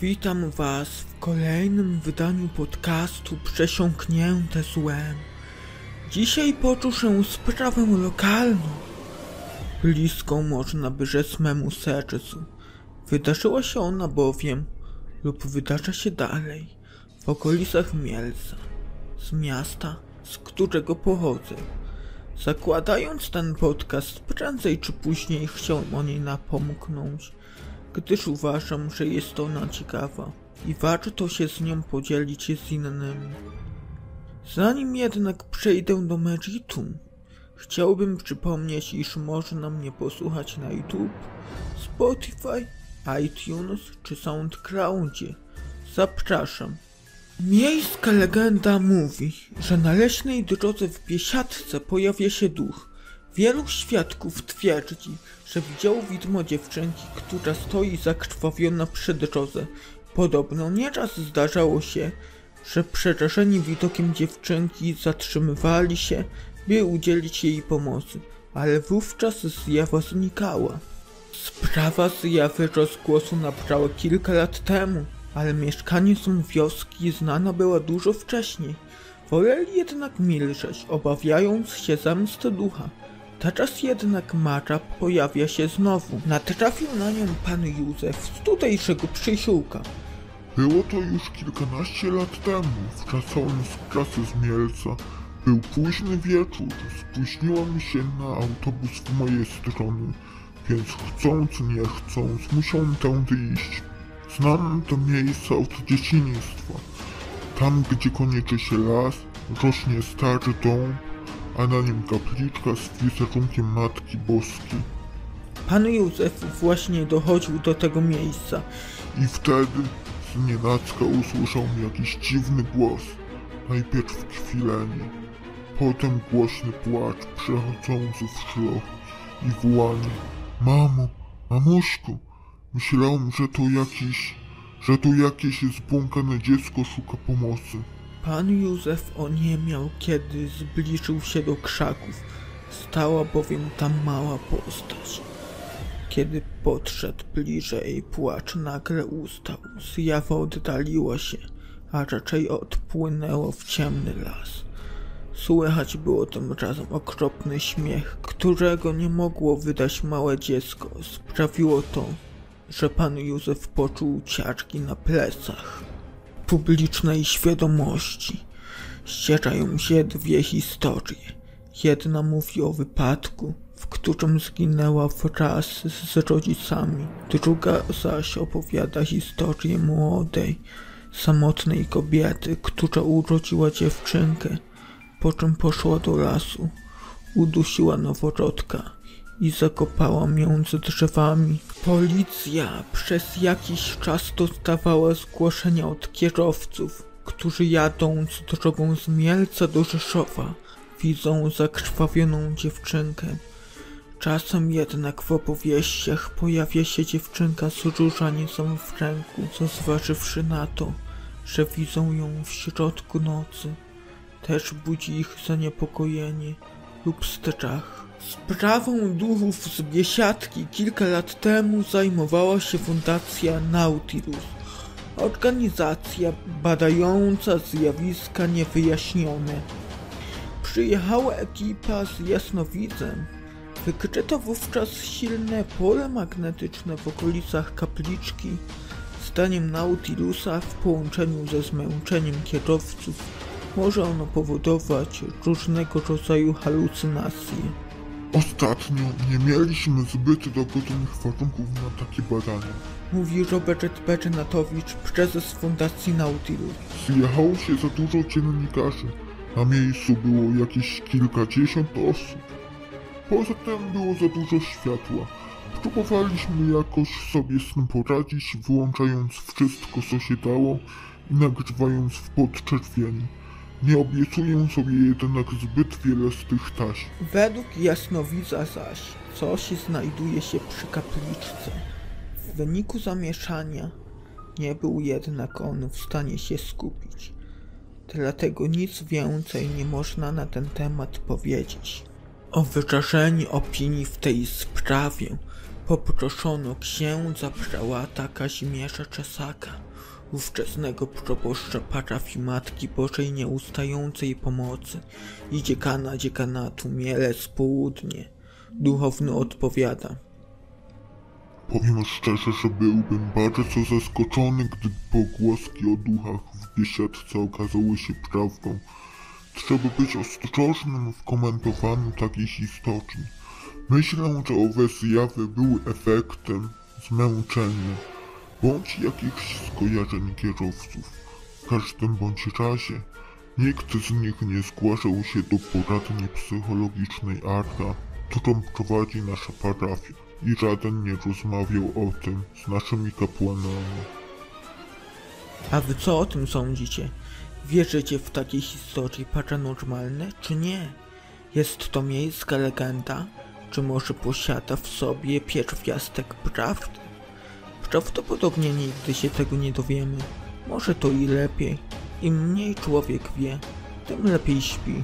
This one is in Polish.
Witam Was w kolejnym wydaniu podcastu Przesiąknięte Złem. Dzisiaj poruszę sprawę lokalną, bliską można by rzec memu sercu. Wydarzyła się ona bowiem, lub wydarza się dalej, w okolicach Mielca, z miasta, z którego pochodzę. Zakładając ten podcast, prędzej czy później chciałem o niej napomknąć, gdyż uważam, że jest ona ciekawa i warto się z nią podzielić z innymi. Zanim jednak przejdę do meritum, chciałbym przypomnieć, iż można mnie posłuchać na YouTube, Spotify, iTunes czy SoundCloudzie. Zapraszam. Miejska legenda mówi, że na leśnej drodze w Biesiadce pojawia się duch. Wielu świadków twierdzi, że widział widmo dziewczynki, która stoi zakrwawiona przy drodze. Podobno nieraz zdarzało się, że przerażeni widokiem dziewczynki zatrzymywali się, by udzielić jej pomocy, ale wówczas zjawa znikała. Sprawa zjawy rozgłosu nabrała kilka lat temu, ale mieszkańcom wioski znana była dużo wcześniej. Woleli jednak milczeć, obawiając się zemsty ducha. Teraz jednak Mara pojawia się znowu. Natrafił na nią pan Józef z tutejszego przysiłka. Było to już kilkanaście lat temu. Wracałem z pracy z Mielca. Był późny wieczór. Spóźniłem się na autobus w mojej strony, więc chcąc nie chcąc musiałem tędy iść. Znam to miejsce od dzieciństwa. Tam, gdzie kończy się las, rośnie stary dąb, a na nim kapliczka z wizerunkiem Matki Boskiej. Pan Józef właśnie dochodził do tego miejsca. I wtedy z nienacka usłyszał jakiś dziwny głos. Najpierw kwilenie, potem głośny płacz przechodzący w szloch i wołanie. Mamo, mamuśku, myślałem, że to jakiś, że to jakieś zbłąkane dziecko szuka pomocy. Pan Józef oniemiał, kiedy zbliżył się do krzaków. Stała bowiem tam mała postać. Kiedy podszedł bliżej, płacz nagle ustał. Zjawa oddaliła się, a raczej odpłynęło w ciemny las. Słychać było tym razem okropny śmiech, którego nie mogło wydać małe dziecko. Sprawiło to, że pan Józef poczuł ciarki na plecach. Publicznej świadomości ścierają się dwie historie. Jedna mówi o wypadku, w którym zginęła wraz z rodzicami. Druga zaś opowiada historię młodej, samotnej kobiety, która urodziła dziewczynkę, po czym poszła do lasu, udusiła noworodka i zakopała między drzewami. Policja przez jakiś czas dostawała zgłoszenia od kierowców, którzy jadąc drogą z Mielca do Rzeszowa widzą zakrwawioną dziewczynkę. Czasem jednak w opowieściach pojawia się dziewczynka z różanicą w ręku, co zważywszy na to, że widzą ją w środku nocy, też budzi ich zaniepokojenie lub strach. Sprawą duchów z Biesiadki kilka lat temu zajmowała się Fundacja Nautilus, organizacja badająca zjawiska niewyjaśnione. Przyjechała ekipa z jasnowidzem. Wykryto wówczas silne pole magnetyczne w okolicach kapliczki. Zdaniem Nautilusa w połączeniu ze zmęczeniem kierowców może ono powodować różnego rodzaju halucynacje. Ostatnio nie mieliśmy zbyt dogodnych warunków na takie badania. Mówi Robert Bernatowicz, prezes Fundacji Nautilus. Zjechało się za dużo dziennikarzy. Na miejscu było jakieś kilkadziesiąt osób. Poza tym było za dużo światła. Próbowaliśmy jakoś sobie z tym poradzić, wyłączając wszystko co się dało i nagrywając w podczerwieni. Nie obiecuję sobie jednak zbyt wiele z tych taśm. Według jasnowidza zaś coś znajduje się przy kapliczce. W wyniku zamieszania nie był jednak on w stanie się skupić. Dlatego nic więcej nie można na ten temat powiedzieć. O wyrażenie opinii w tej sprawie poproszono księdza prałata Kazimierza Czesaka. Ówczesnego proboszcza parafii Matki Bożej Nieustającej Pomocy i dziekana dziekanatu Mielec Południe. Duchowny odpowiada. Powiem szczerze, że byłbym bardzo zaskoczony, gdyby pogłoski o duchach w biesiadce okazały się prawdą. Trzeba być ostrożnym w komentowaniu takiej historii. Myślę, że owe zjawy były efektem zmęczenia bądź jakichś skojarzeń kierowców. W każdym bądź razie nikt z nich nie zgłaszał się do poradni psychologicznej Arta, którą prowadzi nasza parafia i żaden nie rozmawiał o tym z naszymi kapłanami. A wy co o tym sądzicie? Wierzycie w takie historie paranormalne, czy nie? Jest to miejska legenda, czy może posiada w sobie pierwiastek prawdy? Prawdopodobnie nigdy się tego nie dowiemy. Może to i lepiej. Im mniej człowiek wie, tym lepiej śpi.